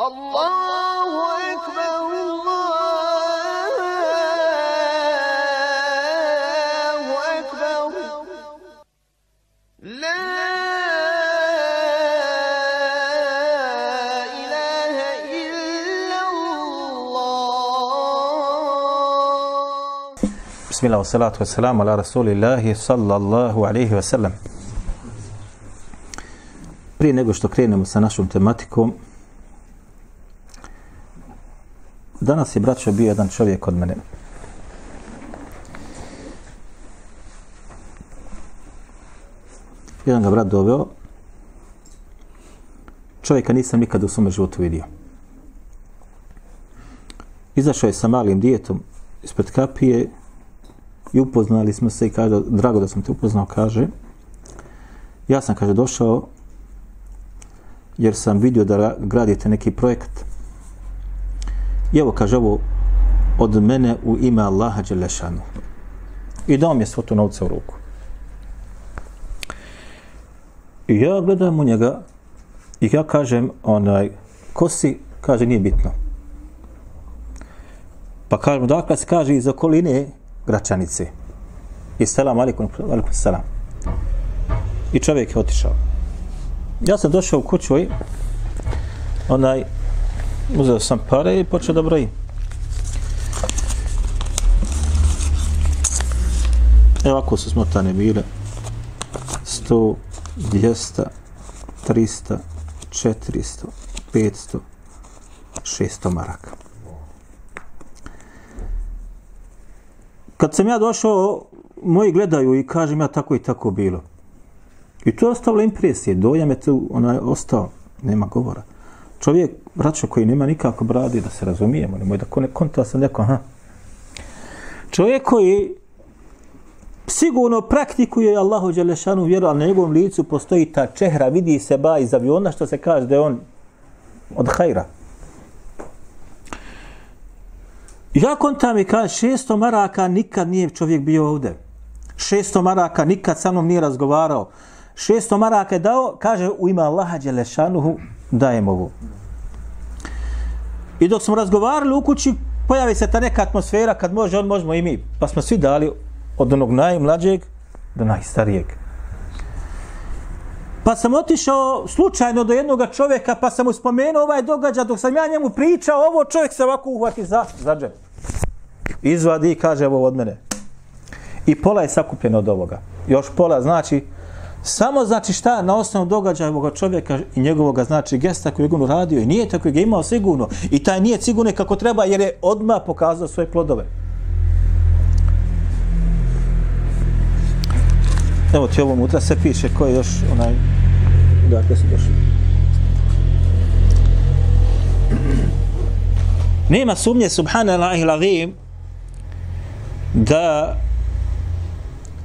الله أكبر الله أكبر لا إله إلا الله. بسم الله والصلاة والسلام على رسول الله صلى الله عليه وسلم. Prije nego što krenemo sa našom tematikom, danas je braćo bio jedan čovjek od mene. Jedan ga brat doveo. Čovjeka nisam nikad u svome životu vidio. Izašao je sa malim dijetom ispred kapije i upoznali smo se i kaže, drago da sam te upoznao, kaže, ja sam, kaže, došao jer sam vidio da gradite neki projekt. I evo, kaže, ovo od mene u ime Allaha Đelešanu. I dao mi je svotu novca u ruku. I ja gledam u njega i ja kažem, onaj, ko si, kaže, nije bitno. Pa kažem, dakle se kaže iz okoline Gračanice. I selam, alikum, alikum selam. I čovjek je otišao. Ja sam došao u kuću i onaj, uzeo sam pare i počeo da brojim. Evo ako su smotane bile. 100, 200, 300, 400, 500, 600 maraka. Kad sam ja došao, moji gledaju i kažem ja tako i tako bilo. I to je ostavilo impresije, dojam je tu onaj ostao, nema govora. Čovjek, braćo koji nema nikako bradi, da se razumijemo, nemoj da kone konta sam neko, aha. Čovjek koji sigurno praktikuje Allahu Đelešanu vjeru, ali na njegovom licu postoji ta čehra, vidi se ba iz aviona, što se kaže da je on od hajra. Ja kontam i kaže, 600 maraka nikad nije čovjek bio ovde. 600 maraka nikad sa mnom nije razgovarao. 600 maraka je dao, kaže, u ima Allaha Đelešanuhu dajem ovu. I dok smo razgovarali u kući, pojavi se ta neka atmosfera kad može, on možemo i mi. Pa smo svi dali od onog najmlađeg do najstarijeg. Pa sam otišao slučajno do jednog čovjeka, pa sam mu spomenuo ovaj događaj, dok sam ja njemu pričao, ovo čovjek se ovako uhvati za, za džep. Izvadi i kaže ovo od mene. I pola je sakupljeno od ovoga. Još pola znači, samo znači šta na osnovu događaja ovoga čovjeka i njegovog znači gesta koji je on uradio i nije tako ga imao sigurno. I taj nije sigurno kako treba jer je odmah pokazao svoje plodove. Evo ti ovo unutra se piše ko je još onaj dakle se došao. Nema sumnje subhanallahi l'azim da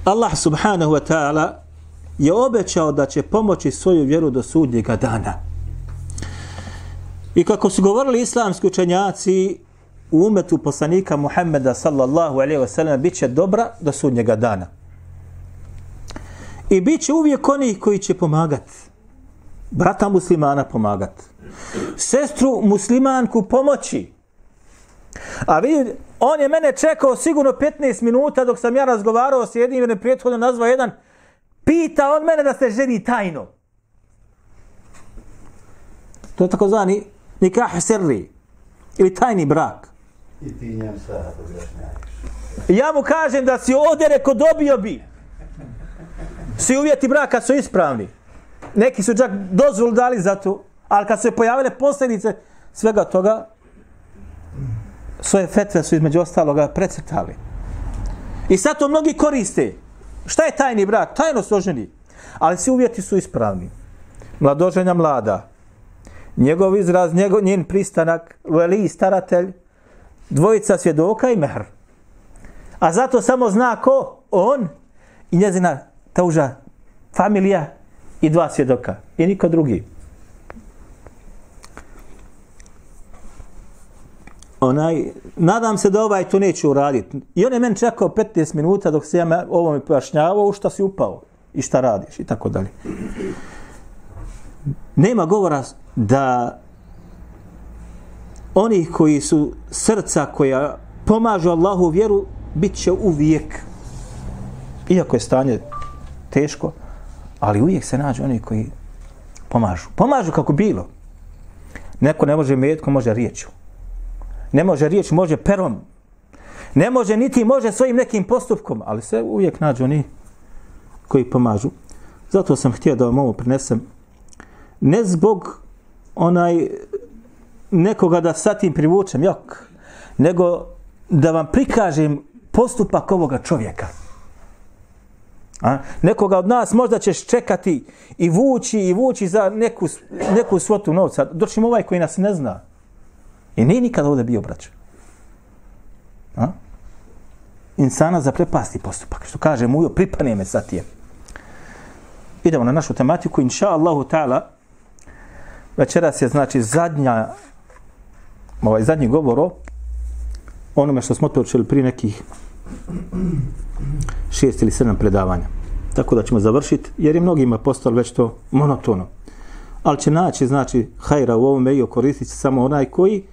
Allah subhanahu wa ta'ala je obećao da će pomoći svoju vjeru do sudnjega dana. I kako su govorili islamski učenjaci u umetu poslanika Muhammeda sallallahu alaihi wa sallam bit će dobra do sudnjega dana. I bit će uvijek oni koji će pomagat. Brata muslimana pomagat. Sestru muslimanku pomoći. A vidi, on je mene čekao sigurno 15 minuta dok sam ja razgovarao s jednim jer je prethodno nazvao jedan. Pita on mene da se ženi tajno. To je tako zvani nikah sirri. Ili tajni brak. I ti njem sada objašnjaješ. Ja mu kažem da si ovdje reko dobio bi. Svi uvjeti braka su ispravni. Neki su čak dozvolu dali za to, ali kad se pojavile posljedice svega toga, svoje fetve su između ostaloga precrtali. I sad to mnogi koriste. Šta je tajni brak? Tajno se oženi. Ali svi uvjeti su ispravni. Mladoženja mlada. Njegov izraz, njegov, njen pristanak, veli staratelj, dvojica svjedoka i mehr. A zato samo zna ko? On i njezina tauža familija i dva svjedoka. I niko drugi. Onaj, nadam se da ovaj to neće uraditi. I on je meni čekao 15 minuta dok se ja ovo mi pojašnjavao u šta si upao i šta radiš i tako dalje. Nema govora da oni koji su srca koja pomažu Allahu vjeru, bit će uvijek. Iako je stanje teško, ali uvijek se nađu oni koji pomažu. Pomažu kako bilo. Neko ne može metkom, može riječu. Ne može riječ, može perom. Ne može niti može svojim nekim postupkom, ali se uvijek nađu oni koji pomažu. Zato sam htio da vam ovo prinesem. Ne zbog onaj nekoga da sa tim privučem, jok, nego da vam prikažem postupak ovoga čovjeka. A? Nekoga od nas možda ćeš čekati i vući i vući za neku, neku svotu novca. Doćim ovaj koji nas ne zna. I nije nikad ovdje bio braćo. A? Insana za prepasti postupak. Što kaže mujo, pripane me sa tijem. Idemo na našu tematiku. Inša Allahu ta'ala, večeras je znači zadnja, ovaj zadnji govor o onome što smo počeli prije nekih šest ili sedam predavanja. Tako da ćemo završiti, jer je mnogima postalo već to monotono. Ali će naći, znači, hajra u ovome i koristit samo onaj koji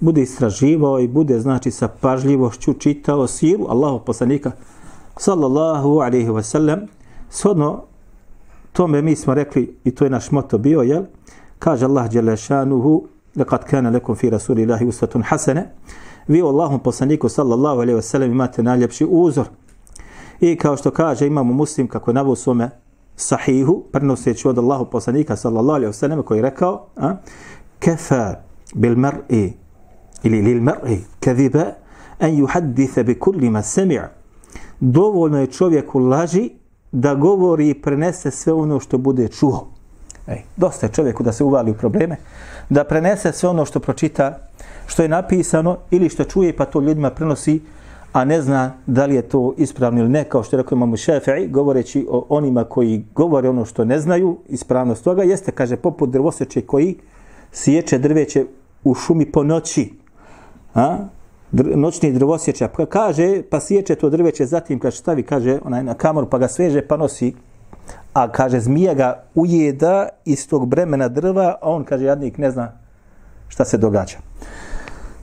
bude istraživao i bude, znači, sa pažljivošću čitao siru Allahu poslanika, sallallahu alaihi wa sallam, shodno tome mi smo rekli, i to je naš moto bio, jel? Kaže Allah, dželle šanuhu, lekad kana lekum fi rasulillahi usvatun hasene, vi u Allahom poslaniku sallallahu alaihi wa sallam imate najljepši uzor. I kao što kaže imamo muslim kako je navio svome sahihu, prenoseći od Allahu poslanika sallallahu alaihi wa sallam koji je rekao a, kefa bil mar'i ili lil mar'i kadhiba an yuhaddisa bi kulli ma sami'a dovoljno je čovjeku laži da govori i prenese sve ono što bude čuo. Ej, dosta je čovjeku da se uvali u probleme, da prenese sve ono što pročita, što je napisano ili što čuje pa to ljudima prenosi, a ne zna da li je to ispravno ili ne, kao što je rekao imamo šefe'i, govoreći o onima koji govore ono što ne znaju, ispravnost toga, jeste, kaže, poput drvoseče koji sjeće drveće u šumi po noći. A? Dr noćni drvosjeća, pa kaže, pa sjeće to drveće, zatim kad stavi, kaže, onaj na kamoru, pa ga sveže, pa nosi, a kaže, zmija ga ujeda iz tog bremena drva, a on, kaže, jadnik ne zna šta se događa.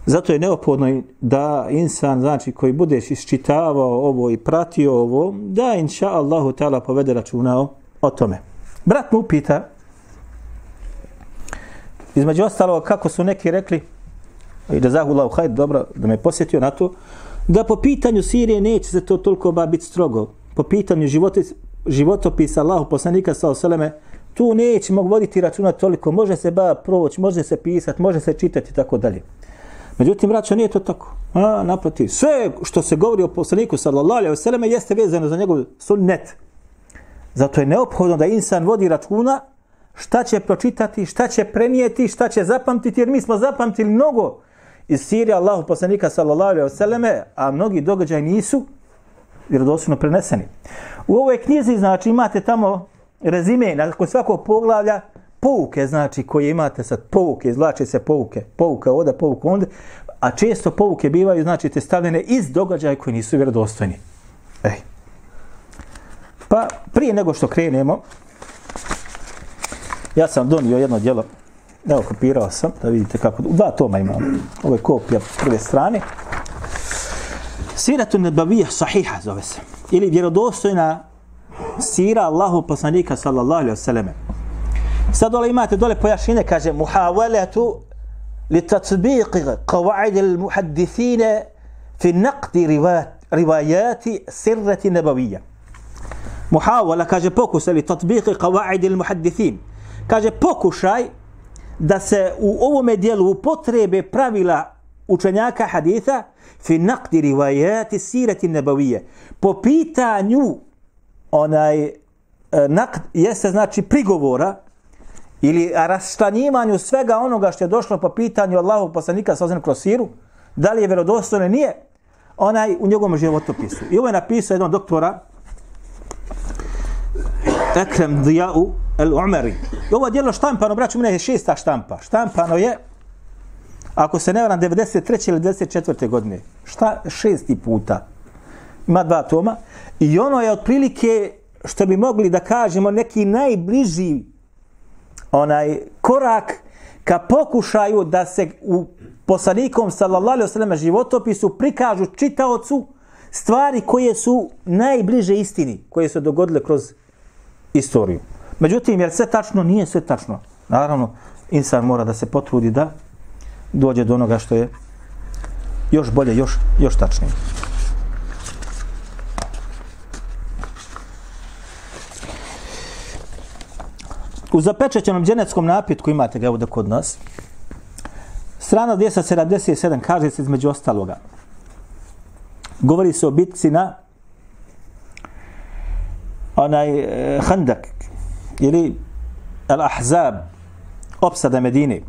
Zato je neophodno da insan, znači, koji budeš isčitavao ovo i pratio ovo, da inša Allahu ta'ala povede računao o tome. Brat mu upita, između ostalo, kako su neki rekli, i da zahulao hajde, dobro, da me posjetio na to, da po pitanju Sirije neće se to toliko ba biti strogo. Po pitanju života, životopisa Allahu poslanika sa oseleme, tu neće mogu voditi računa toliko, može se ba proći, može se pisati, može se čitati i tako dalje. Međutim, braćo, nije to tako. A, naprotiv, sve što se govori o poslaniku sallallahu alaihi selleme jeste vezano za njegov sunnet. Zato je neophodno da insan vodi računa šta će pročitati, šta će prenijeti, šta će zapamtiti, jer mi smo zapamtili mnogo iz Sirije Allahu poslanika sallallahu alejhi ve selleme, a mnogi događaji nisu vjerodostojno preneseni. U ovoj knjizi, znači, imate tamo rezime, nakon svakog poglavlja, pouke, znači, koje imate sad, pouke, izvlače se pouke, pouka oda pouka onda, a često pouke bivaju, znači, te stavljene iz događaja koji nisu vjerodostojni. Ej. Pa, prije nego što krenemo, ja sam donio jedno djelo, evo, kopirao sam, da vidite kako, dva toma imam, ovo je kopija prve strane, Siratun nebavijah sahiha zove se, ili vjerodostojna sira Allahu poslanika sallallahu alaihi wasallam. Sad dole imate dole pojašnjenje, kaže muhawalatu li tatbiqi qawaid al muhaddithin fi naqdi riwayat riwayati sirrati nabawiyya. Muhawala kaže pokušaj li tatbiqi da se u ovome dijelu upotrebe pravila učenjaka haditha fi naqdi rivayati sirati nabawiyya. Po pitanju onaj e, naqd jeste znači prigovora ili rastanjivanju svega onoga što je došlo po pitanju Allahu poslanika sa ozirem kroz siru, da li je vjerodostojno nije, onaj u njegovom životopisu. I ovo je napisao jedan doktora Ekrem Dijau El Umeri. I ovo djelo štampano, braću, mene je šesta štampa. Štampano je, ako se ne varam, 93. ili 94. godine. Šta? Šesti puta. Ima dva toma. I ono je otprilike, što bi mogli da kažemo, neki najbliži onaj korak ka pokušaju da se u poslanikom sallallahu alejhi ve sellem životopisu prikažu čitaocu stvari koje su najbliže istini, koje su dogodile kroz istoriju. Međutim, jer sve tačno, nije sve tačno. Naravno, insan mora da se potrudi da dođe do onoga što je još bolje, još, još tačnije. U zapečećenom dženeckom napitku imate ga ovdje kod nas. Strana 277 kaže se između ostaloga. Govori se o bitci na onaj eh, Handak ili Al-Ahzab opsada Medine.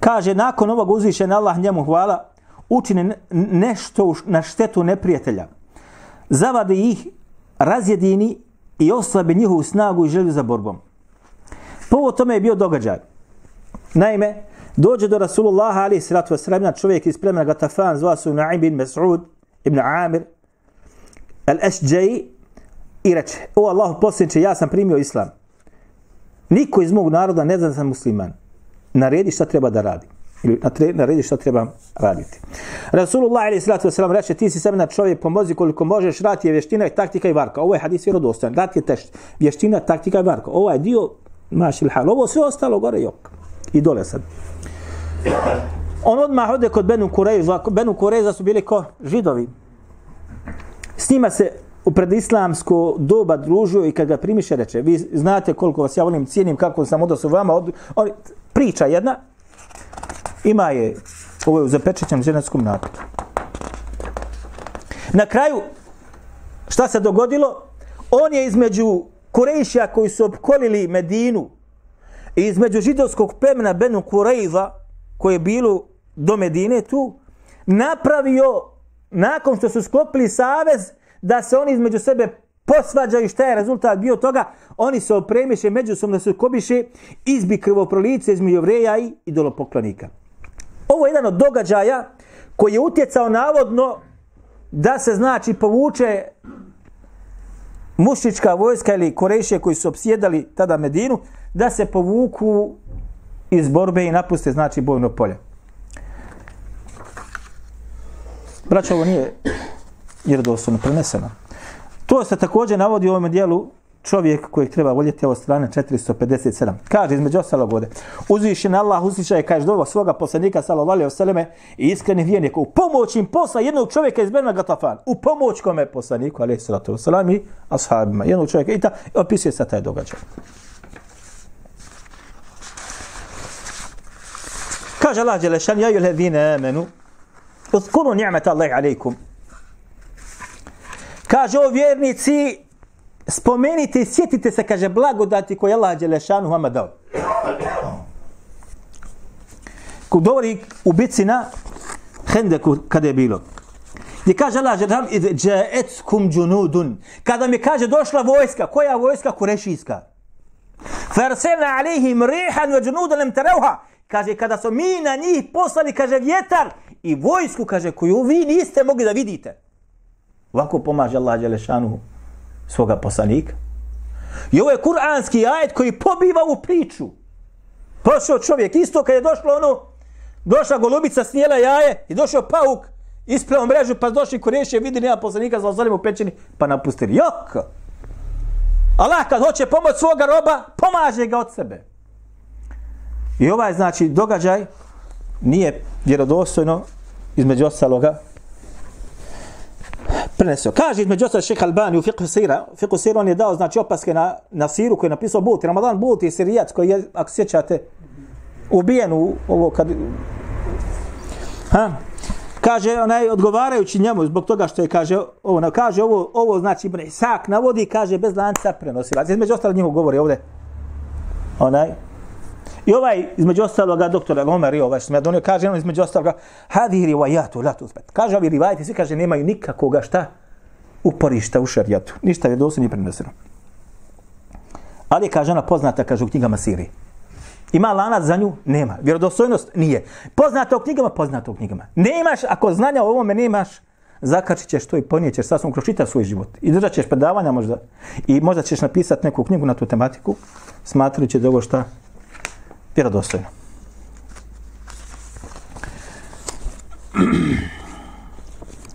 Kaže, nakon ovog uzvišen Allah njemu hvala, učine nešto na štetu neprijatelja. Zavadi ih, razjedini i oslabi njihovu snagu i želju za borbom. Pa Povod tome je bio događaj. Naime, dođe do Rasulullaha ali sratu vasremna čovjek iz plemena Gatafan, zva su Naim bin Mas'ud ibn Amir al-Ashđaji i reče, o Allahu posljedniče, ja sam primio islam. Niko iz mog naroda ne zna da sam musliman. Naredi šta treba da radi. Ili naredi šta treba raditi. Rasulullah ili sallatu wasalam reče, ti si semena čovjek, pomozi koliko možeš, rat je vještina i taktika i varka. Ovo je hadis vjerodostojan. Rat je tešt. Vještina, taktika i varka. Ovo je dio mašil hal. Ovo sve ostalo gore jok. I dole sad. On odmah ode kod Benu Kurejza. Benu Kurejza su bili ko židovi. S njima se u predislamsko doba družio i kad ga primiše reče, vi znate koliko vas ja volim, cijenim kako sam odnosno vama, od, on, priča jedna, ima je, ovo je u zapečećem ženetskom napitu. Na kraju, šta se dogodilo? On je između Kurejšija koji su opkolili Medinu i između židovskog plemena Benu Kurejva, koje je bilo do Medine tu, napravio, nakon što su sklopili savez, da se oni između sebe posvađaju šta je rezultat bio toga, oni se opremiše međusobno da se kobiše, izbi krvoprolice između jevreja i idolopoklonika. Ovo je jedan od događaja koji je utjecao navodno da se znači povuče mušička vojska ili korejšije koji su opsjedali tada Medinu, da se povuku iz borbe i napuste znači bojno polje. Braćo, ovo nije vjerodostojno preneseno. To se također navodi u ovom dijelu čovjek kojeg treba voljeti ovo strane 457. Kaže između ostalog ovdje, uzvišen Allah uslišaje, kaže dovo svoga poslanika sallallahu alejhi vseleme, i iskreni vjernik u pomoć im posla jednog čovjeka iz Bena Gatafan. U pomoć kome poslaniku alejhi salatu vselam, i ashabima. Jednog čovjeka i ta i opisuje se taj događaj. Kaže Allah Đelešan, ja ladine amenu, uzkuru ni'met Allahi alaikum. Kaže o vjernici, spomenite i sjetite se, kaže, blagodati koje je Allah Đelešanu vama dao. Ko govori u bici na Hendeku kada je bilo. Gdje kaže Allah Đelešanu, idh džaetkum džunudun. Kada mi kaže došla vojska, koja vojska? Kurešijska. Farselna alihim rihan ve džunudan lem terauha. Kaže, kada su mi na njih poslali, kaže, vjetar i vojsku, kaže, koju vi niste mogli da vidite. Ovako pomaže Allah Đelešanu svoga poslanika. I ovo je kuranski ajet koji pobiva u priču. Pošao čovjek, isto kad je došlo ono, došla golubica, snijela jaje i došao pauk, ispleo mrežu, pa došli kurešije, vidi nema poslanika, zaozalim u pećini, pa napustili. Jok! Allah kad hoće pomoć svoga roba, pomaže ga od sebe. I ovaj, znači, događaj nije vjerodostojno između ostaloga prenesio. Kaže između ostalih šeha Albani u fiqhu sira, fiqhu sira on je dao znači opaske na, na siru koji je napisao Buti. Ramadan Buti je sirijac koji je, ako sjećate, ubijen u ovo kad... Ha? Kaže, onaj, odgovarajući njemu zbog toga što je, kaže, ovo, kaže, ovo, ovo znači, Ibn Isak navodi, kaže, bez lanca prenosilac. Između ostalih njihov govori ovde. Onaj, I ovaj, između ostaloga, doktor Omer i ovaj što me donio, kaže on između ostaloga, hadih rivajatu, la tuzbet. Kaže ovi rivajati, svi kaže, nemaju nikakoga šta uporišta u šarijatu. Ništa je dosta nije preneseno. Ali kaže ona poznata, kaže u knjigama Siri. Ima lanac za nju? Nema. Vjerodostojnost? Nije. Poznata u knjigama? Poznata u knjigama. Nemaš, ako znanja o ovome nemaš, zakačit ćeš to i ponijećeš sasvom kroz čitav svoj život. I držat ćeš predavanja možda. I možda ćeš napisati neku knjigu na tu tematiku, smatrajući da ovo šta vjerodostojno.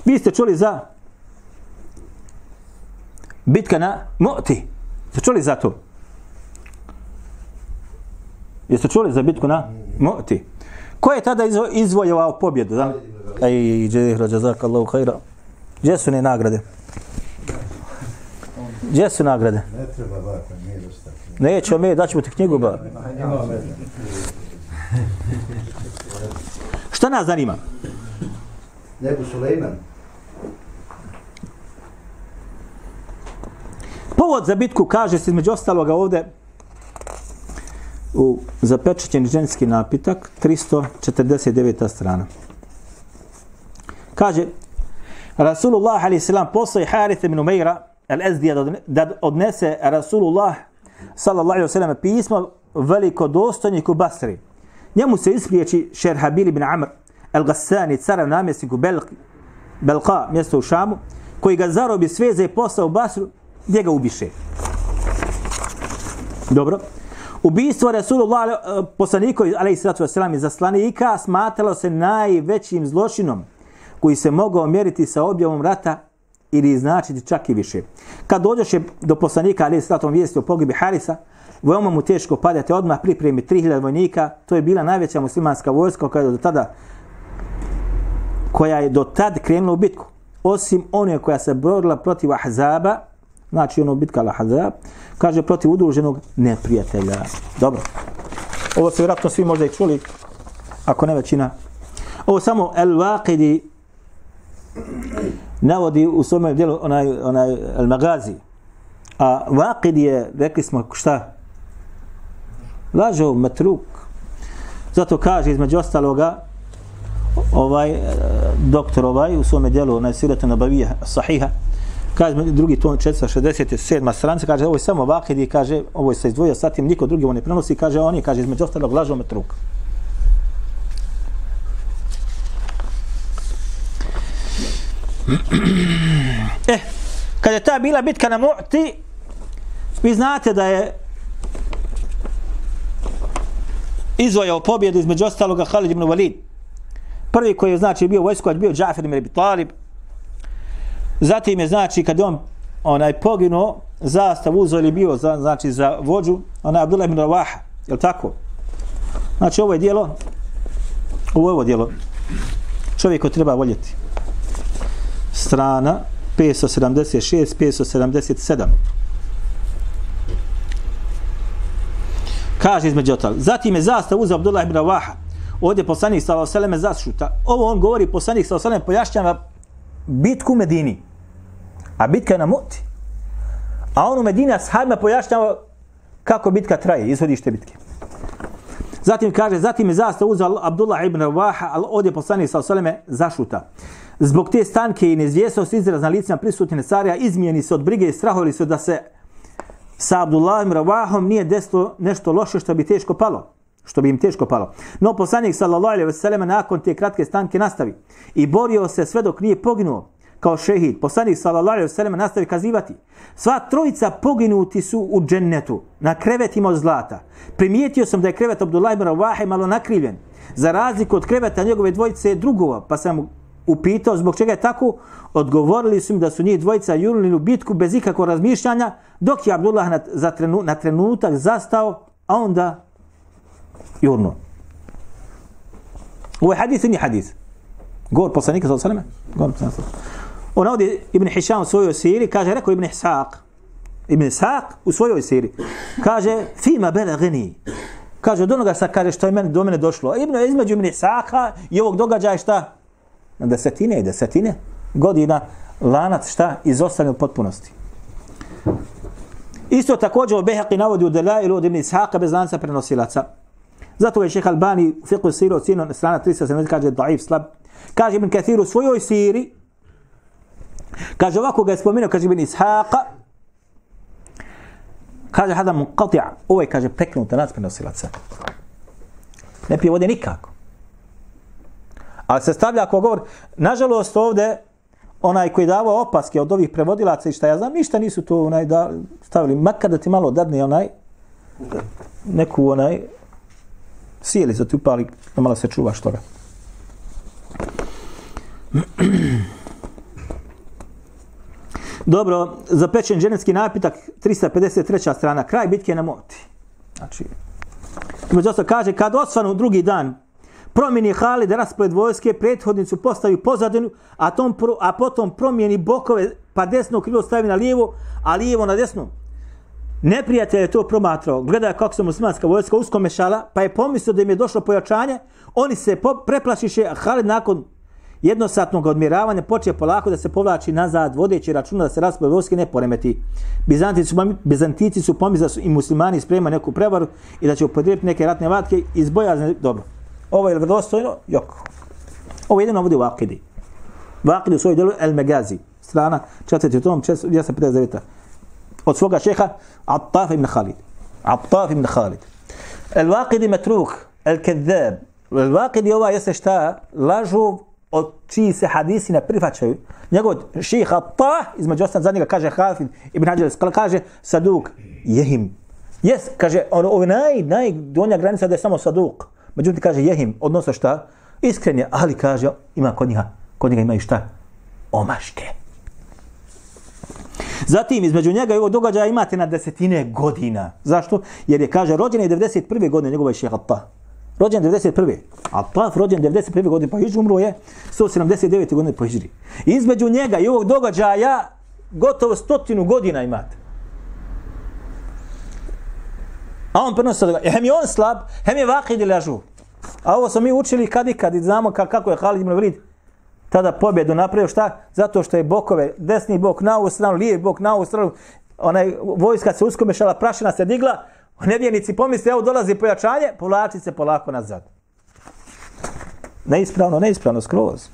Vi ste čuli za bitka na Moti. Ste čuli za to? Jeste čuli za bitku na Moti? Ko je tada izvo, izvojevao pobjedu? Da? Ej, džehra, jazakallahu khaira. Gdje su ne nagrade? Gdje su nagrade? Ne treba baka, nije dosta. Nećemo mi, daćemo ti knjigu, ba. Šta nas zanima? Nebu Sulejman. Povod za bitku kaže se između ostaloga ovde u zapečećeni ženski napitak 349. strana. Kaže Rasulullah a.s. poslao Harith ibn Umeira al-Ezdija da odnese Rasulullah sallallahu alaihi wasallam pismo veliko dostojniku Basri. Njemu se ispriječi Šerhabil ibn Amr al-Gassani, carav namjesniku Belki, Belka, mjesto u Šamu, koji ga zarobi sveze i posla u Basru, gdje ga ubiše. Dobro. Ubistvo Rasulullah, eh, poslanikovi, alaih sallatu wasalam, i zaslanika, smatralo se najvećim zločinom koji se mogao mjeriti sa objavom rata ili značiti čak i više. Kad dođeš do poslanika, ali sallatu vijesti o pogibi Harisa, veoma mu teško padate odmah pripremi 3000 vojnika, to je bila najveća muslimanska vojska koja je do tada koja je do tad krenula u bitku. Osim one koja se borila protiv Ahzaba, znači ono bitka Ahzab, kaže protiv udruženog neprijatelja. Dobro. Ovo se vjerojatno svi možda i čuli, ako ne većina. Ovo samo El-Waqidi navodi u svome dijelu onaj, onaj El-Magazi. A Waqidi je, rekli smo, šta? Lažo, metruk. Zato kaže između ostaloga, ovaj eh, doktor ovaj u svome dijelu na Siretu Nabavija Sahiha kaže drugi ton 467 stranica kaže ovo je samo vakidi kaže ovo je se izdvojio sa tim niko drugi ovo ne prenosi kaže on je kaže između ostalog lažo metruk Eh, kad je ta bila bitka na Mu'ti, vi znate da je izvojao pobjedu između ostaloga Khalid ibn Walid. Prvi koji je znači bio vojskovac bio Džafer ibn Abi Talib. Zatim je znači kad je on onaj poginuo zastav uzo ili bio za, znači za vođu onaj Abdullah ibn Rawaha. Je tako? Znači ovo je dijelo ovo je ovo dijelo čovjek ko treba voljeti. Strana 576, 577. Kaže između ostalog. Zatim je zastav uzeo Abdullah ibn Ravaha. ovdje poslanik sallallahu alejhi ve sellem zašuta. Ovo on govori poslanik sallallahu alejhi ve pojašnjava bitku u Medini. A bitka je na Muti. A on u Medini ashabima pojašnjava kako bitka traje, ishodište bitke. Zatim kaže, zatim je zastav uzeo Abdullah ibn Ravaha, ali ovdje poslanik sallallahu alejhi ve zašuta. Zbog te stanke i neizvjesnosti izraz na licima prisutne Nesarija izmijeni se od brige i strahovali su da se sa Abdullahim Ravahom nije desilo nešto loše što bi teško palo što bi im teško palo. No poslanik sallallahu alejhi ve sellem nakon te kratke stanke nastavi i borio se sve dok nije poginuo kao šehid. Poslanik sallallahu alejhi ve sellem nastavi kazivati: Sva trojica poginuti su u džennetu na krevetima od zlata. Primijetio sam da je krevet Abdullah ibn Rawaha malo nakrivljen. Za razliku od kreveta njegove dvojice drugova, pa sam upitao zbog čega je tako, odgovorili su mi da su njih dvojica jurili u bitku bez ikakvog razmišljanja, dok je Abdullah na, za trenu, na trenutak zastao, a onda jurno. Ovo je hadis ili nije hadis? Govor poslanika sa osaleme? Govor poslanika sa On ovdje Ibn Hisham u svojoj siri kaže, rekao Ibn Hisaq, Ibn Hisaq u svojoj siri, kaže, fima bela. Kaže, od onoga sa kaže što je meni, do mene došlo. Ibn, između Ibn Ishaqa i ovog događaja šta? Na desetine i desetine godina lanac šta? izostane u potpunosti. Isto također Behaqi navodi u Delailu od Ibn Ishaqa bez lanca prenosilaca. Zato je šeha Albani u fiqhu siru ocjenio strana 370 kaže daif slab. Kaže Ibn Kathir u svojoj siri kaže ovako ga je spomenuo kaže Ibn Ishaqa kaže hada munqati' ovo je kaže preknut lanac prenosilaca. Ne pije vode nikako. Ali se stavlja ako govor, nažalost ovde onaj koji dava opaske od ovih prevodilaca i šta ja znam, ništa nisu to onaj da stavili, makar da ti malo dadne onaj neku onaj sjeli za ti upali da malo se čuvaš toga. Dobro, zapečen ženevski napitak, 353. strana, kraj bitke na moti. Znači, Među ostalo kaže, kad osvanu drugi dan, promijeni Halid raspored vojske, prethodnicu postavi pozadinu, a, tom, pro- a potom promijeni bokove, pa desno krilo stavi na lijevo, a lijevo na desno. Neprijatelj je to promatrao, gleda kako se muslimanska vojska usko mešala, pa je pomislio da im je došlo pojačanje, oni se preplašiše, a Halid nakon jednosatnog odmjeravanja počeo polako da se povlači nazad, vodeći računa da se raspoje vojske ne poremeti. Bizantici su, Bizantici su pomislili da su i muslimani sprema neku prevaru i da će upodrijeti neke ratne vatke iz bojazne. Dobro. Ovo je vredostojno? Jok. Ovo jedino vodi u Akidi. U svojoj delu El Megazi. Strana 4. tom 259. Od svoga šeha Attaf ibn Khalid. Attaf ibn Khalid. El Waqidi metruk. El Kedheb. El Waqidi ova jeste šta? Lažov od čiji se hadisi ne prihvaćaju. Njegov ših Attah, između ostalog za njega kaže Hafid ibn Hađar, kaže Saduk, jehim. Jes, kaže, ono, ovo naj, naj donja granica da je samo Saduk. Međutim, kaže jehim, odnosno šta? Iskren je, ali kaže, ima kod njega, kod njega imaju šta? Omaške. Zatim, između njega i ovog događaja imate na desetine godina. Zašto? Jer je, kaže, rođen je 91. godine njegova je šeha pa. Rođen 91. Attaf rođen 91. godine po Hidžri umro je 179. godine po Hidžri. Između njega i ovog događaja gotovo stotinu godina imate. A on prenosi sa događaja. Hem je on slab, hem je vakid ili lažu. A ovo smo mi učili kad i kad i znamo kako je Halid ibn Walid tada pobjedu napravio šta? Zato što je bokove, desni bok na ovu stranu, lijevi bok na ovu stranu, onaj vojska se uskomešala, prašina se digla, nevjernici pomisle, evo dolazi pojačanje, povlači se polako nazad. Neispravno, neispravno, skroz.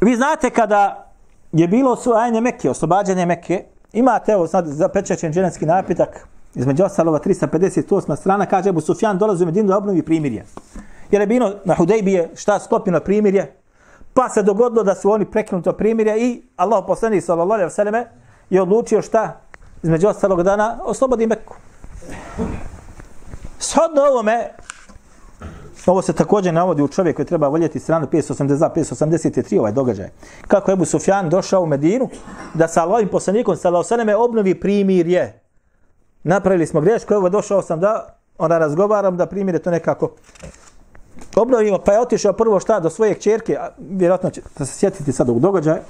Vi znate kada je bilo osvajanje Mekke, oslobađanje Mekke, imate evo sad zapečećen dženevski napitak, između ostalova 358. strana, kaže Ebu Sufjan dolazi u Medinu da obnovi primirje. Jer je bilo na Hudejbije šta sklopljeno primirje, pa se dogodilo da su oni prekinuto primirje i Allah poslani sallallahu alejhi ve selleme je odlučio šta između ostalog dana oslobodi Mekku. Shodno ovome, ovo se također navodi u čovjek koji treba voljeti stranu 582, 583 ovaj događaj. Kako je Ebu Sufjan došao u Medinu da sa Allahim poslanikom sa Laosaneme obnovi primirje. Napravili smo grešku, evo došao sam da ona razgovaram da primire to nekako obnovimo, pa je otišao prvo šta do svoje čerke, a vjerojatno ćete se sjetiti sad ovog događaja.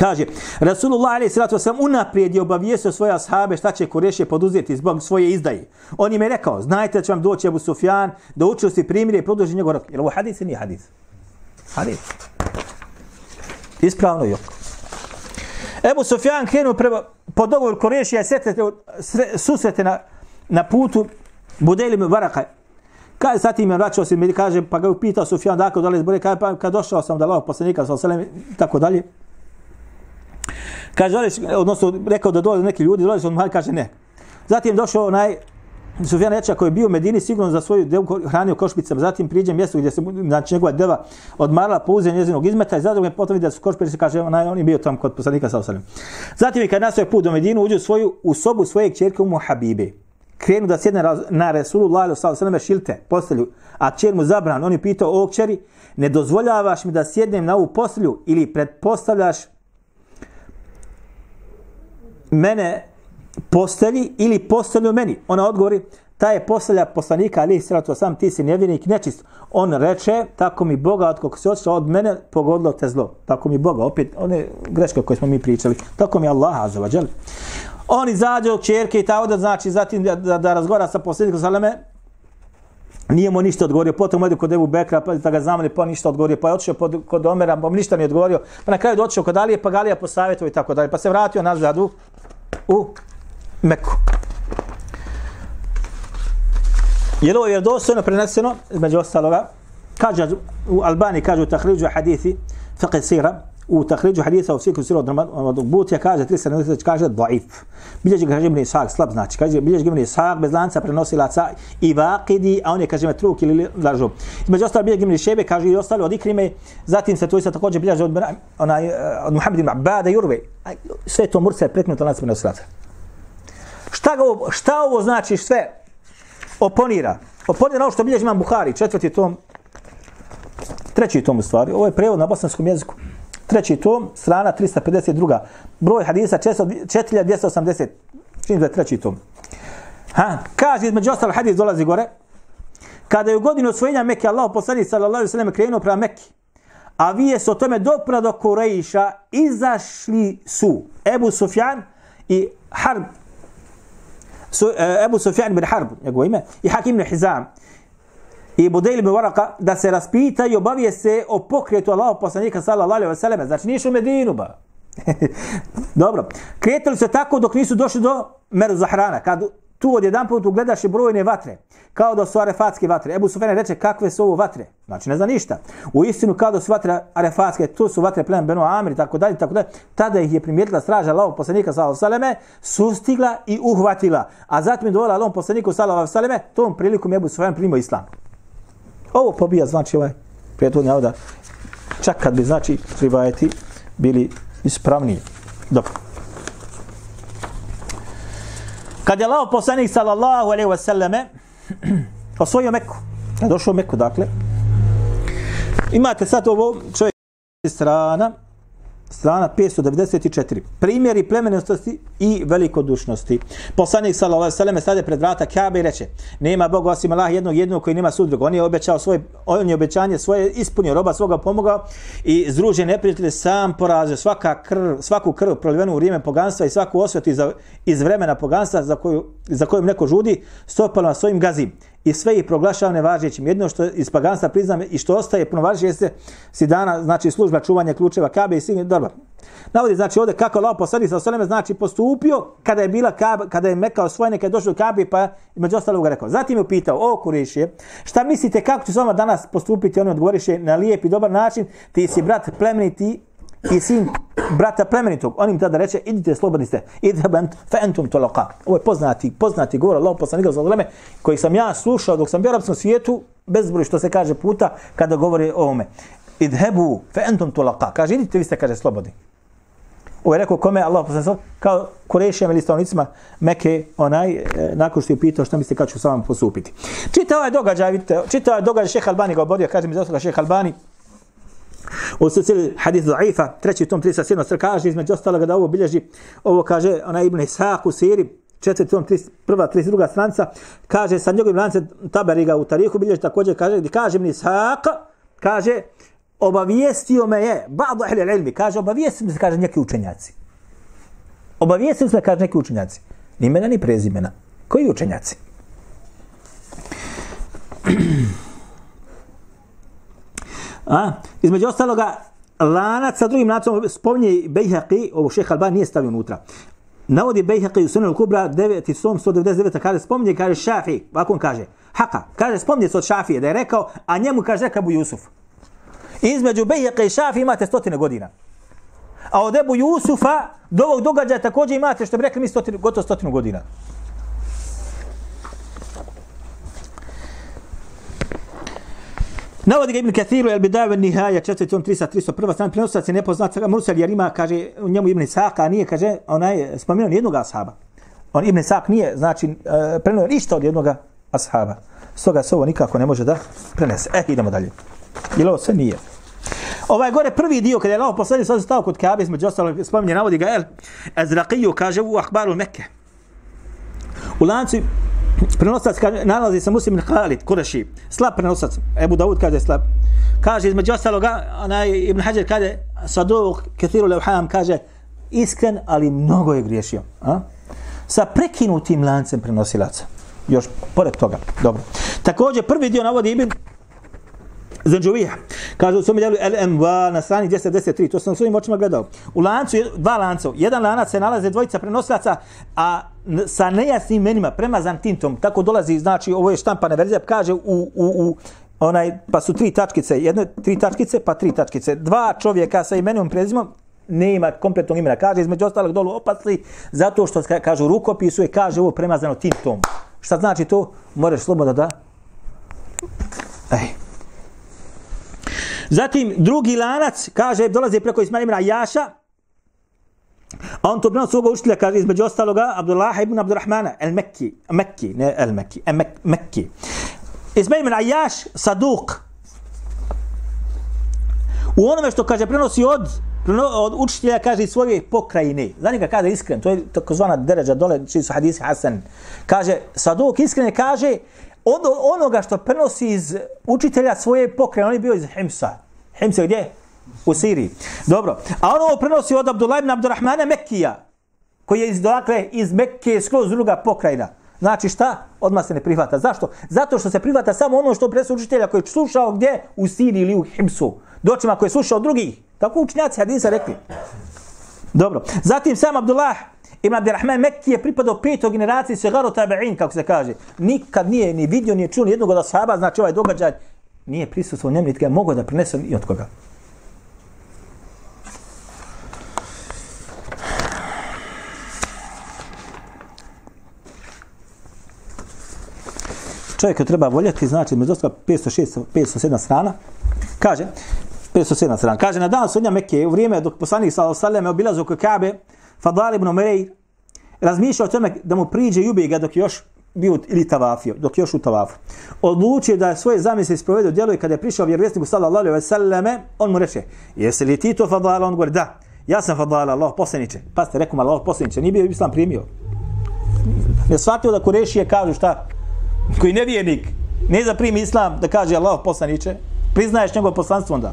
Kaže, Rasulullah alaih sallatu wasallam unaprijed je obavijestio svoje ashabe šta će Kurešije poduzeti zbog svoje izdaje. On im je rekao, znajte da će vam doći Abu Sufjan, da učusti primire i produži njegov rok. Jer ovo hadis ili nije hadis? Hadis. Ispravno je Ebu Sufjan krenuo prema, po dogovoru je sretete, susrete na, na putu Budelim Baraka. Kaže, zatim je vraćao se, mi kaže, pa ga je upitao Sufjan, dakle, da li zbore, kaže, pa kad došao sam da Allah poslanika, sa i tako dalje. Kaže, dolazi, odnosno, rekao da dolaze neki ljudi, dolaze on Muhammed, kaže ne. Zatim došao onaj Sufjan Eča koji je bio u Medini sigurno za svoju devu hranio košpicama, zatim priđe mjesto gdje se znači njegova deva odmarala po uze njezinog izmeta i zadruge potom vidi da su košpice kaže onaj on je bio tamo kod poslanika sa osalim. Zatim je kad nastoje put do Medinu uđe u svoju u sobu svoje kćerke Umu Habibe. Krenu da sjedne na Resulullah sallallahu alejhi ve sellem šilte postelju, a ćer mu zabran, on je pitao o kćeri, ne dozvoljavaš mi da sjednem na ovu postelju ili pretpostavljaš mene postelji ili postelju meni. Ona odgovori, ta je postelja poslanika, ali sratu sam, ti si nevjernik, nečist. On reče, tako mi Boga, od kako se otišao od mene, pogodilo te zlo. Tako mi Boga, opet, one greške koje smo mi pričali. Tako mi Allah, azzavadžel. On izađe od čerke i ta da znači, zatim da, da, da razgovara sa poslanikom Saleme, nije mu ništa odgovorio, potom ode kod Ebu Bekra, pa da ga zamali, pa ništa odgovorio, pa je otišao pod, kod Omera, pa ništa nije odgovorio, pa na kraju je otišao kod Alije, pa Galija posavjetuje i tako dalje, pa se vratio nazad u, أو مكو يلو يردو سنة برنسنو المجوى السالوغا كاجة كاجو تخرج حديثي فقه سيرة u tahriđu hadisa u fiqh sira od Butija, kaže, 370, kaže, daif. Bilježi ga, kaže, ibn Ishaq, slab znači, kaže, bilježi ga ibn Ishaq, bez lanca prenosilaca i vaqidi, a on je, kaže, metruk ili lažu. Između ostalo, bilježi ibn Šebe, kaže, i ostalo od ikrime, zatim se to isto također bilježi od, onaj, eh, od Muhammed ibn Abada i Urve. Sve to murce je preknuto lanca prenosilaca. Šta Šta, ga ovo, šta ovo znači sve? Oponira. Oponira ono što bilježi imam Buhari, četvrti tom, treći tom u stvari. Ovo je prevod na bosanskom jeziku. Treći tom, strana 352. Broj hadisa 4280. Čini da je treći tom. Ha, kaže, između ostalo hadis dolazi gore. Kada je u godinu osvojenja Mekke, Allah poslanik sallallahu alaihi sallam krenuo prema Mekke. A vije se o tome dopra do Kurejša izašli su Ebu Sufjan i Harb. Su, e, Ebu Sufjan bin Harb, njegovo ime, i Hakim bin Hizam i Budejl ibn Varaka da se raspita i obavije se o pokretu Allah poslanika sallallahu alaihi sallam. Znači nisu u Medinu, ba. Dobro. Kretali se tako dok nisu došli do Meru Zahrana. Kad tu od jedan put ugledaš brojne vatre, kao da su arefatske vatre. Ebu Sufene reče kakve su ovo vatre. Znači ne zna ništa. U istinu kao da su vatre arefatske, tu su vatre plemen Beno Amir i tako dalje, tako dalje. Tada ih je primijetila straža Allahog poslanika sallallahu saleme, sustigla i uhvatila. A zatim je dovoljala Allahom poslaniku sallallahu saleme, tom prilikom je Ebu Sufene primio islam. Ovo pobija znači ovaj prijatelj navoda. Čak kad bi znači rivajeti bili ispravniji. Dobro. Kad je Allah poslanik sallallahu alaihi wasallame osvojio Meku, je došao u Meku, dakle, imate sad ovo čovjek strana, strana 594. Primjeri plemenosti i velikodušnosti. Poslanik sallallahu alejhi ve selleme stade pred vrata Kabe i reče: "Nema Boga osim Allaha jednog jednog koji nema sudruga." On je obećao svoje on je obećanje svoje ispunio, roba svoga pomogao i zruže neprijatelje sam porazio svaka krv, svaku krv prolivenu u vrijeme poganstva i svaku osvetu iz, iz vremena poganstva za koju za kojom neko žudi, stopala svojim gazim i sve ih proglašava nevažećim. Jedno što iz paganstva priznam i što ostaje punovažeće jeste si dana, znači služba čuvanja ključeva Kabe i svih, dobro. Navodi znači ovdje kako Allah posadi sa Osaleme, znači postupio kada je bila Kabe, kada je Mekao osvojena, kada je došao do Kabe, pa među ostalog rekao. Zatim je upitao, o Kurešije, šta mislite kako će s vama danas postupiti? On je odgovoriše na lijep i dobar način, ti si brat plemeniti i sin brata plemenitog, on im tada reče, idite, slobodni ste, idite fe entum toloka. Ovo je poznati, poznati govor Allah poslanika za vreme, koji sam ja slušao dok sam bio u arapskom svijetu, bezbroj što se kaže puta, kada govori o ovome. Idhebu fe entum toloka. Kaže, idite, vi ste, kaže, slobodni. Ovo je rekao kome Allah poslanika, kao Kurešijama ili stavnicima Meke, onaj, e, nakon što je pitao šta mislite kad ću sa vam postupiti. Čita ovaj događaj, vidite, čita ovaj događaj, šeha Albani ga obodio, kaže mi za šeha Albani, U silsili hadith da'ifa, treći tom 37. sr. kaže, između ostaloga da ovo bilježi, ovo kaže, ona Ibn Ishaq u siri, četvrti tom, prva, 32. stranca, kaže, sa njegovim lancem Taberiga u tarihu bilježi također, kaže, gdje kaže Ibn Ishaq, kaže, obavijestio me je, ba'du ahli ilmi, kaže, obavijestio me se, kaže, neki učenjaci. Obavijestio me se, kaže, neki učenjaci. Ni imena, ni prezimena. Koji učenjaci? A, između ostaloga, lanac sa drugim lancom spominje Bejhaqi, ovo šeha Alban nije stavio unutra. Navodi Bejhaqi u Sunan Kubra 9 som 199 kaže spominje kaže Šafi, ovako on kaže. Haka, kaže spominje se od Šafije da je rekao, a njemu kaže Ebu Jusuf. Između Bejhaqi i Šafi imate stotine godina. A od Ebu Jusufa do ovog događaja također imate što bi rekli mi stotinu, gotovo stotinu godina. Navodi ga Ibn Kathiru, El Bidaju, El Nihaja, 4.301. stran, prenosac je nepoznat, Mursal jer ima, kaže, u njemu Ibn Isaka, nije, kaže, onaj, spomenuo nijednog ashaba. On Ibn Isak nije, znači, e, uh, prenuo ništa od jednog ashaba. Stoga se ovo nikako ne može da prenese. Eh, idemo dalje. Ili ovo sve nije. Ovaj gore prvi dio, kada je Allah poslanik sve stao kod Kabe, između ostalog spominje, navodi ga, El, Ezraqiju, kaže, u Ahbaru Mekke. U lancu prenosac kaže, nalazi se Muslim Khalid, Kureši, slab prenosac, Ebu Dawud kaže slab. Kaže, između ostaloga, onaj Ibn Hajar kaže, Saduk, Kethiru Levham, kaže, iskren, ali mnogo je griješio. A? Sa prekinutim lancem prenosilaca. Još pored toga. Dobro. Također, prvi dio navodi Ibn Zanđuvija. Kaže u svome djelu LMV na strani 213. To sam svojim očima gledao. U lancu, dva lanca. Jedan lanac se nalaze dvojica prenosilaca, a sa nejasnim imenima, premazan tintom. Tako dolazi, znači, ovo je štampana verzija, kaže u, u, u onaj, pa su tri tačkice, jedne tri tačkice, pa tri tačkice. Dva čovjeka sa imenom i prezimom, nema kompletnog imena. Kaže, između ostalog dolu opasli, zato što kažu rukopisu je, kaže ovo premazano tintom. Šta znači to? Moraš slobodno da... Ej. Zatim, drugi lanac, kaže, dolazi preko Ismail Imra Jaša, A on to prenosi svoga učitelja, kaže, između ostaloga, Abdullah ibn Abdurrahmana, el Mekki, Mekki, ne el Mekki, el Mek, Mekki. Ismail ibn Ajaš, Saduk. U onome što kaže, prenosi od, od učitelja, kaže, iz svoje pokrajine. Za njega kaže iskren, to je takozvana deređa dole, čiji su hadisi Hasan. Kaže, Saduk iskren kaže, od onoga što prenosi iz učitelja svoje pokrene. on je bio iz Himsa. Himsa gdje? U Siriji. Dobro. A ono prenosi od Abdullah ibn Abdurrahmana Mekija, koji je iz, dakle, iz Mekke skroz druga pokrajina. Znači šta? Odmah se ne prihvata. Zašto? Zato što se prihvata samo ono što prenosi učitelja koji je slušao gdje? U Siriji ili u Himsu. Dočima koji je slušao drugih. Tako učinjaci hadisa rekli. Dobro. Zatim sam Abdullah Ibn Abdirrahman Mekki je pripadao petoj generaciji Segaru Tabe'in, kako se kaže. Nikad nije ni vidio, ni čuo ni jednog od ashaba, znači ovaj događaj nije prisustvo njemu, niti ga je mogao da prinese i od koga. čovjeka treba voljeti, znači među ostalog 506, 507 strana, kaže, 507 strana, kaže, na dan sudnja Mekke, u vrijeme dok poslanik sallallahu alejhi ve sellem obilazio oko Kabe, Fadal ibn Umayr razmišljao o tome da mu priđe i ubije ga dok još bio ili tavafio, dok još u tavafu. Odlučio da svoje zamisli sprovede u djelu i kada je prišao vjerovjesniku sallallahu alejhi ve selleme, on mu reče: "Jesi li ti to Fadal?" On govori: "Da." Ja sam Fadal, Allah poslanice. Pa ste rekao, Allah poslanice, nije bio islam primio. Ne shvatio da Kurešije kažu šta? koji nevjernik ne zaprimi islam da kaže Allah poslaniče, priznaješ njegovo poslanstvo onda.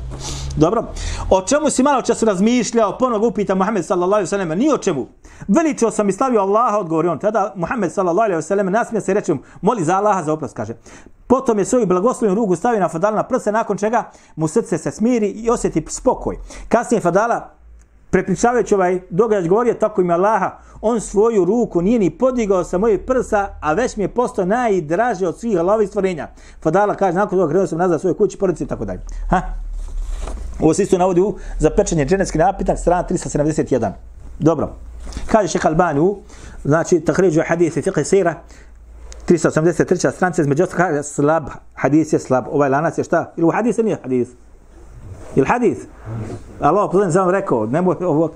Dobro. O čemu si malo čas razmišljao, ponovno upita Muhammed sallallahu alejhi ve selleme, ni o čemu. Veličao sam i slavio Allaha, odgovori on. Tada Muhammed sallallahu alejhi ve selleme nasmija se reče, moli za Allaha za oprost, kaže. Potom je svoju blagoslovnu ruku stavio na Fadala na prse, nakon čega mu srce se smiri i osjeti spokoj. Kasnije Fadala prepričavajući ovaj događaj govorio tako im Allaha, on svoju ruku nije ni podigao sa mojih prsa, a već mi je postao najdraže od svih Allahovih stvorenja. Fadala kaže, nakon toga krenuo sam nazad svoje kući, porodice i tako dalje. Ha? Ovo se isto navodi u zapečenje dženevski napitak, strana 371. Dobro. Kaže šeha Albani u, znači, tahriđu hadith i fiqh sira, 383. stranice, između ostalo kaže slab, hadis je slab, ovaj lanac je šta? Ili u hadis nije hadis? Ili hadis? Allah poslanik sam rekao, nemoj ovo.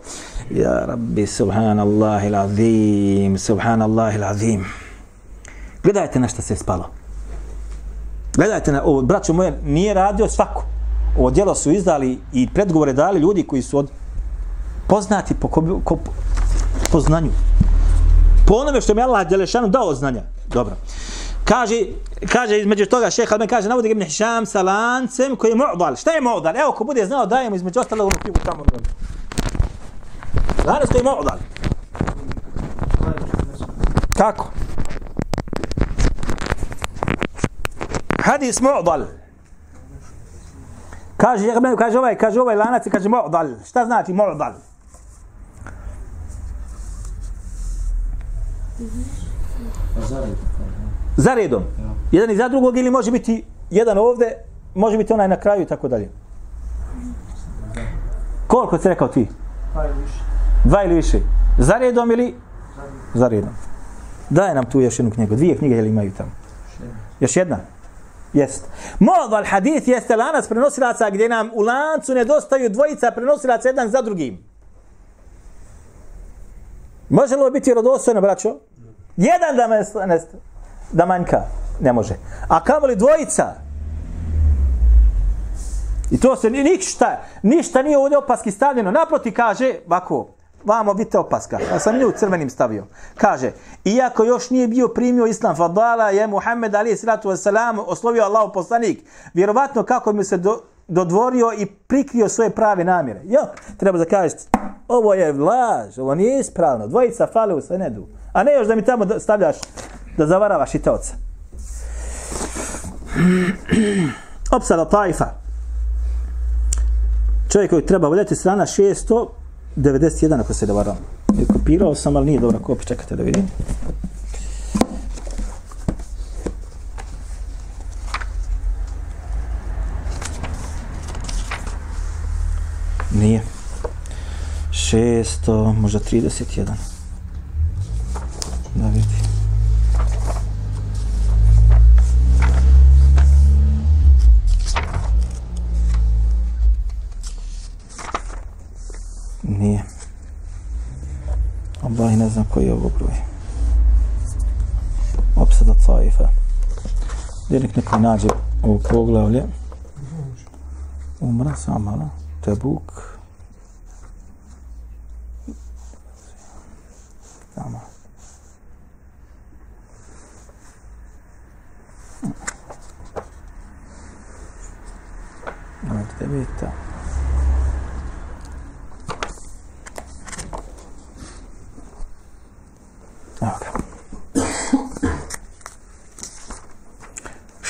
Ja rabbi, subhanallah il-azim, subhanallah il-azim. Gledajte na šta se spalo. Gledajte na, ovo, braćo moje, nije radio svako. Ovo djelo su izdali i predgovore dali ljudi koji su od poznati po, ko, ko, po znanju. Po onome što mi Allah Đelešanu dao znanja. Dobro. Kaže, kaže između toga šeha Alben kaže, navodi Ibn Hisham sa lancem koji je mu'dal. Šta je mu'dal? Evo, ko bude znao, dajemo između ostalo ono pivu tamo. Lanac koji je mu'dal. Kako? Hadis mu'dal. Kaže, kaže, kaže ovaj, kaže ovaj lanac i kaže mu'dal. Šta znači mu'dal? Za redom. Jedan i za drugog ili može biti jedan ovde, može biti onaj na kraju i tako dalje. Koliko si rekao ti? Dva ili više. Dva ili više. Za redom ili? Za redom. Daj nam tu još jednu knjigu. Dvije knjige ili imaju tamo? Još jedna? Jest. Moda al hadith jeste lanac prenosilaca gdje nam u lancu nedostaju dvojica prenosilaca jedan za drugim. Može li biti rodostojno, braćo? Jedan da, me, ne, da manjka. Ne može. A kamo li dvojica? I to se ništa, ništa nije ovdje opaski stavljeno. Naproti kaže, ovako, vamo vidite opaska. Ja sam nju crvenim stavio. Kaže, iako još nije bio primio islam, fadala je Muhammed ali sratu wasalam oslovio Allahu poslanik. Vjerovatno kako mi se do, dodvorio i prikrio svoje prave namjere. Jo, treba da kažeš, ovo je laž, ovo nije ispravno. Dvojica fale u senedu. A ne još da mi tamo stavljaš da zavaravaš i. Opsada Taifa. Čovjek koji treba voljeti strana 600, 91, ako se da varam. Kopirao sam, ali nije dobro kopi. Čekajte da vidim. Nije. 600, možda 31. Da vidim. Nije. Allah ne znam koji je ovo broj. Opsada Caifa. Gdje neko nađe ovo poglavlje. Umra sam malo. Tebuk. Tamo. Hm. Ovdje deveta.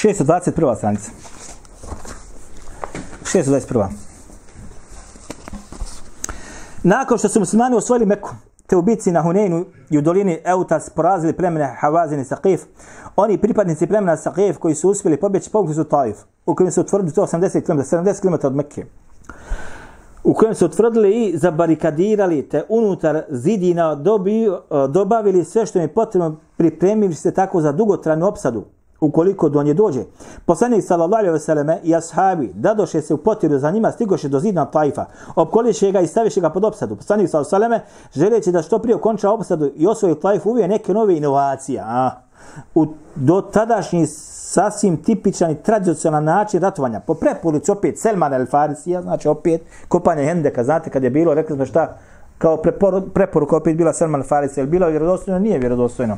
621. stranica. 621. Nakon što su muslimani osvojili Meku, te u bici na Huneinu i u dolini Eutas porazili plemene Havazin i Saqif, oni pripadnici plemena Saqif koji su uspjeli pobjeći povukli su Taif, u kojem su utvrdili 180 km, 70 km od Mekke u kojem su utvrdili i zabarikadirali te unutar zidina dobi, dobavili sve što im je potrebno pripremili se tako za dugotrajnu opsadu ukoliko do nje dođe. Poslanik sallallahu alejhi ve selleme i ashabi dadoše se u potiru za njima stigoše do zidna Taifa, opkoliše ga i staviše ga pod opsadu. Poslanik sallallahu alejhi ve selleme želeći da što prije okonča opsadu i osvoji Taif uvije neke nove inovacije. A, u do tadašnji sasvim tipičan i tradicionalan način ratovanja. Po preporuci opet Selman el Farisija, znači opet kopanje Hendeka, znate kad je bilo, rekli smo šta, kao preporuka opet bila Salman al-Farisi, je bila vjerodostojno? Nije vjerodostojno.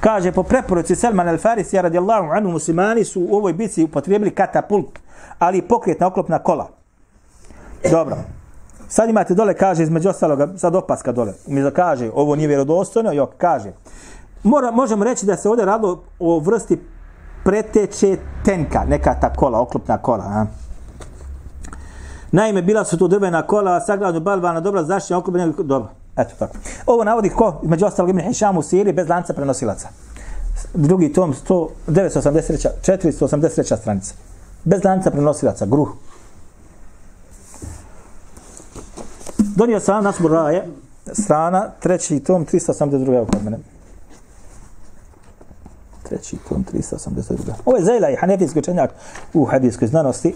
Kaže, po preporuci Salman al-Farisi, radijallahu anhu, muslimani su u ovoj bici upotrijebili katapult, ali pokretna oklopna kola. Dobro. Sad imate dole, kaže, između ostaloga, sad opaska dole. Mi kaže, ovo nije vjerodostojno, jok, kaže. Mora, možemo reći da se ovdje radilo o vrsti preteče tenka, neka ta kola, oklopna kola. A? Naime, bila su to drvena kola, sagradno balvana, dobra zaštita, oklopna, dobro. Eto tako. Ovo navodi ko, među ostalog Ibn Hisham u Siriji, bez lanca prenosilaca. Drugi tom, 100, 983, 483 stranica. Bez lanca prenosilaca, gruh. Donio sam nas Raje, strana, treći tom, 382. evo kod mene treći tom 382. Ovo je Zajla i hanefijski učenjak u hadijskoj znanosti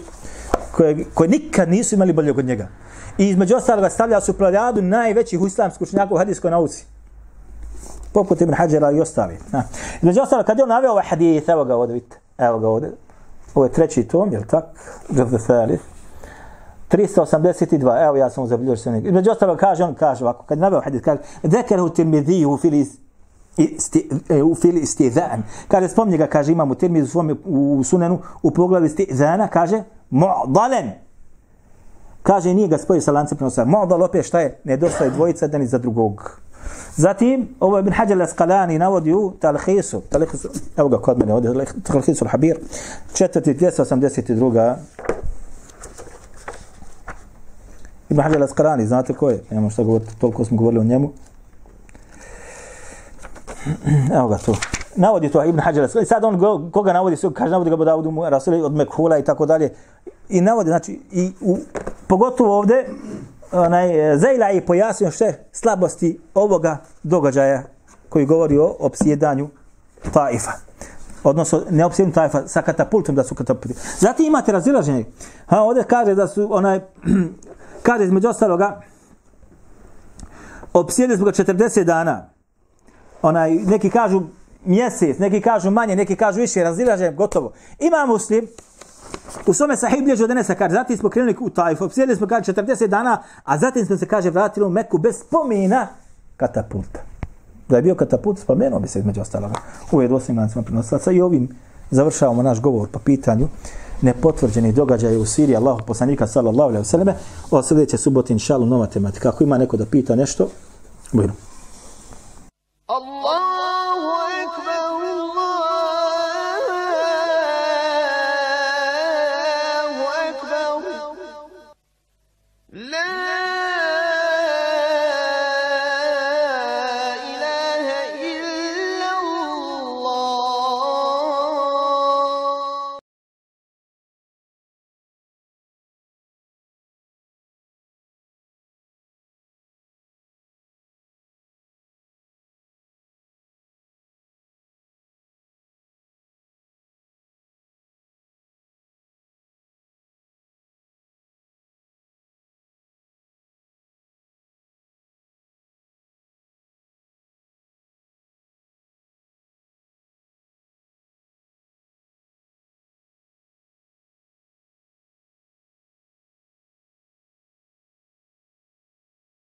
koje, koje nikad nisu imali bolje od njega. I između ostaloga stavlja su plavljadu najvećih islamskih učenjaka u hadijskoj nauci. Poput Ibn Hajjara i ostali. Ha. Između ostaloga, kad je on naveo ovaj hadijith, evo ga ovdje, vidite, evo ga ovdje. Ovo je treći tom, jel tak? Džavde Thalith. 382, evo ja sam mu zabilježio se. Između ostaloga kaže, on kaže ovako, kad je naveo hadith, kaže, Dekerahu tirmidhiju u fili isti, e, u fili istizan. Kaže, spomni ga, kaže, imam u termi u svom u sunenu, u poglavi istizana, kaže, mu'dalen. Kaže, nije ga spojio sa lancem prenosa. Mu'dal opet šta je? Nedostaje dvojica da ni za drugog. Zatim, ovo je Ibn Hajar al-Asqalani navodi u Talhisu. Talhisu, evo ga kod mene, ovdje Talhisu al-Habir, 4282. Ibn Hajar al-Asqalani, znate ko je? Nemamo šta govoriti, toliko smo govorili o njemu. Evo ga tu. Navodi to Ibn Hajar. Sad on go, koga navodi, sve, kaže navodi ga Budavud mu Rasuli od Mekhula i tako dalje. I navodi, znači, i u, pogotovo ovde, onaj, Zajla je pojasnio sve slabosti ovoga događaja koji govori o opsjedanju Taifa. Odnosno, ne opsjedanju Taifa, sa katapultom da su katapulti. Zatim imate razilaženje. Ha, ovde kaže da su, onaj, kaže između ostaloga, opsjedili smo ga 40 dana onaj, neki kažu mjesec, neki kažu manje, neki kažu više, razilažem, gotovo. Ima muslim, u svome sahih bliže od Enesa, kaže, zatim smo krenuli u Tajfu, sjedili smo, kaže, 40 dana, a zatim smo se, kaže, vratili u Meku bez spomina katapulta. Da je bio katapult, spomenuo bi se među ostalog. U jednu lancima prinosilaca i ovim završavamo naš govor po pitanju nepotvrđeni događaj u Siriji Allahu poslanika sallallahu alejhi ve selleme. Od sljedeće subote inshallah nova tematika. Ako ima neko da pita nešto, bojno.